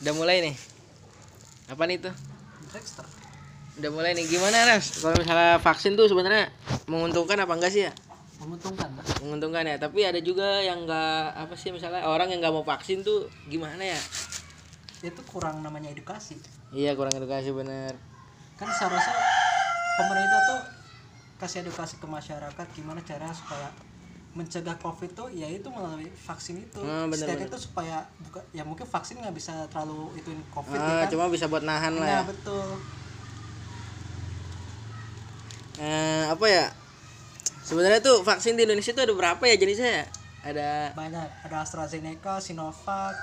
Udah mulai nih. Apa nih tuh? Dexter Udah mulai nih. Gimana, Ras? Kalau misalnya vaksin tuh sebenarnya menguntungkan apa enggak sih ya? menguntungkan lah Menguntungkan ya, tapi ada juga yang enggak apa sih misalnya orang yang enggak mau vaksin tuh gimana ya? itu kurang namanya edukasi Iya, kurang edukasi bener. kan seharusnya pemerintah tuh kasih edukasi ke masyarakat gimana cara supaya mencegah covid tuh ya itu melalui vaksin itu Hmm, bener, Setidaknya bener. itu supaya buka ya mungkin vaksin nggak bisa terlalu ituin covid Ah, ya kan cuma bisa buat nahan lah ya. nah betul Eh, apa ya? Sebenarnya tuh vaksin di Indonesia tuh ada berapa ya jenisnya ya? Ada banyak ada AstraZeneca Sinovac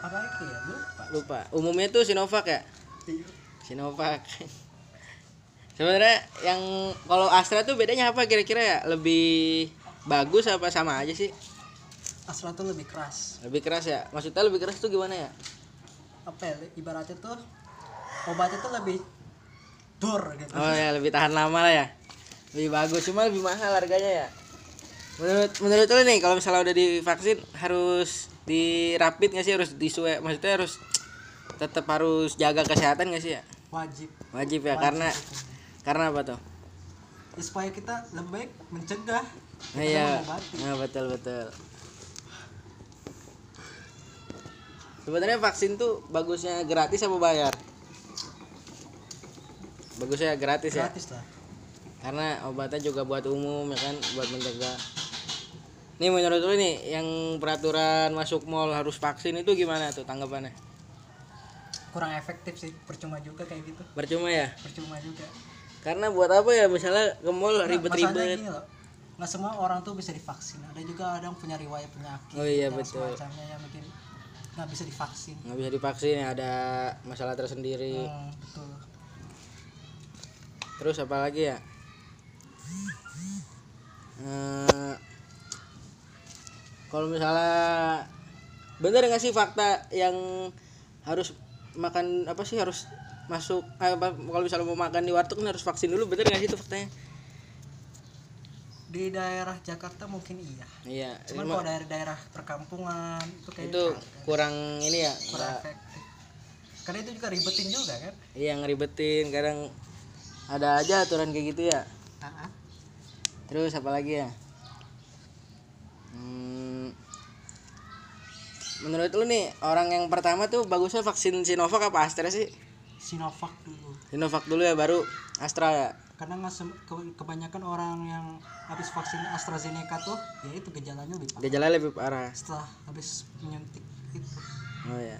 apa lagi ya lupa lupa. Umumnya tuh Sinovac ya? Iya. Sinovac. Sebenarnya yang kalau Astra tuh bedanya apa kira-kira ya? Lebih bagus apa sama aja sih? Astra tuh lebih keras Lebih keras ya? Maksudnya lebih keras tuh gimana ya? apa ya ibaratnya tuh obatnya tuh lebih dur gitu Oh ya, lebih tahan lama lah ya. Lebih bagus, cuma lebih mahal harganya ya. Menurut menurut lu nih kalau misalnya udah divaksin harus dirapit nggak sih harus disue maksudnya harus tetap harus jaga kesehatan nggak sih ya? wajib Wajib ya Wajib karena itu. karena apa tuh? Ya, supaya kita lebih baik mencegah Nah, Iya, mengobati. nah, betul betul. Sebenarnya vaksin tuh bagusnya gratis apa bayar? Bagusnya gratis ya, gratis lah karena obatnya juga buat umum ya kan, buat mencegah. Nih menurut lu nih, yang peraturan masuk mall harus vaksin itu gimana tuh tanggapannya? kurang efektif sih percuma juga kayak gitu Percuma ya? percuma juga Karena buat apa ya misalnya ke mall ribet-ribet. nggak semua orang tuh bisa divaksin ada juga ada yang punya riwayat penyakit Oh iya, betul. semacamnya yang bikin nggak bisa divaksin Nggak bisa divaksin ya ada masalah tersendiri. Hmm, betul Terus apa lagi ya? Eh, kalau misalnya bener nggak sih fakta yang harus makan apa sih harus masuk eh, kalau misalnya mau makan di warteg kan harus vaksin dulu bener nggak sih itu faktanya? di daerah Jakarta mungkin iya Iya. cuman cuma kalau daerah-daerah perkampungan itu kayaknya itu kagak. kurang ini ya. kurang efektif karena itu juga ribetin juga kan Iya ngeribetin kadang ada aja aturan kayak gitu ya. Ah, ah. Terus apa lagi ya? Hmm, menurut lu nih orang yang pertama tuh bagusnya vaksin Sinovac apa Astra sih? Sinovac dulu Sinovac dulu ya baru Astra ya. karena nggak ke- kebanyakan orang yang habis vaksin AstraZeneca tuh ya itu gejalanya lebih parah Gejala lebih parah. setelah habis menyuntik itu Oh ya.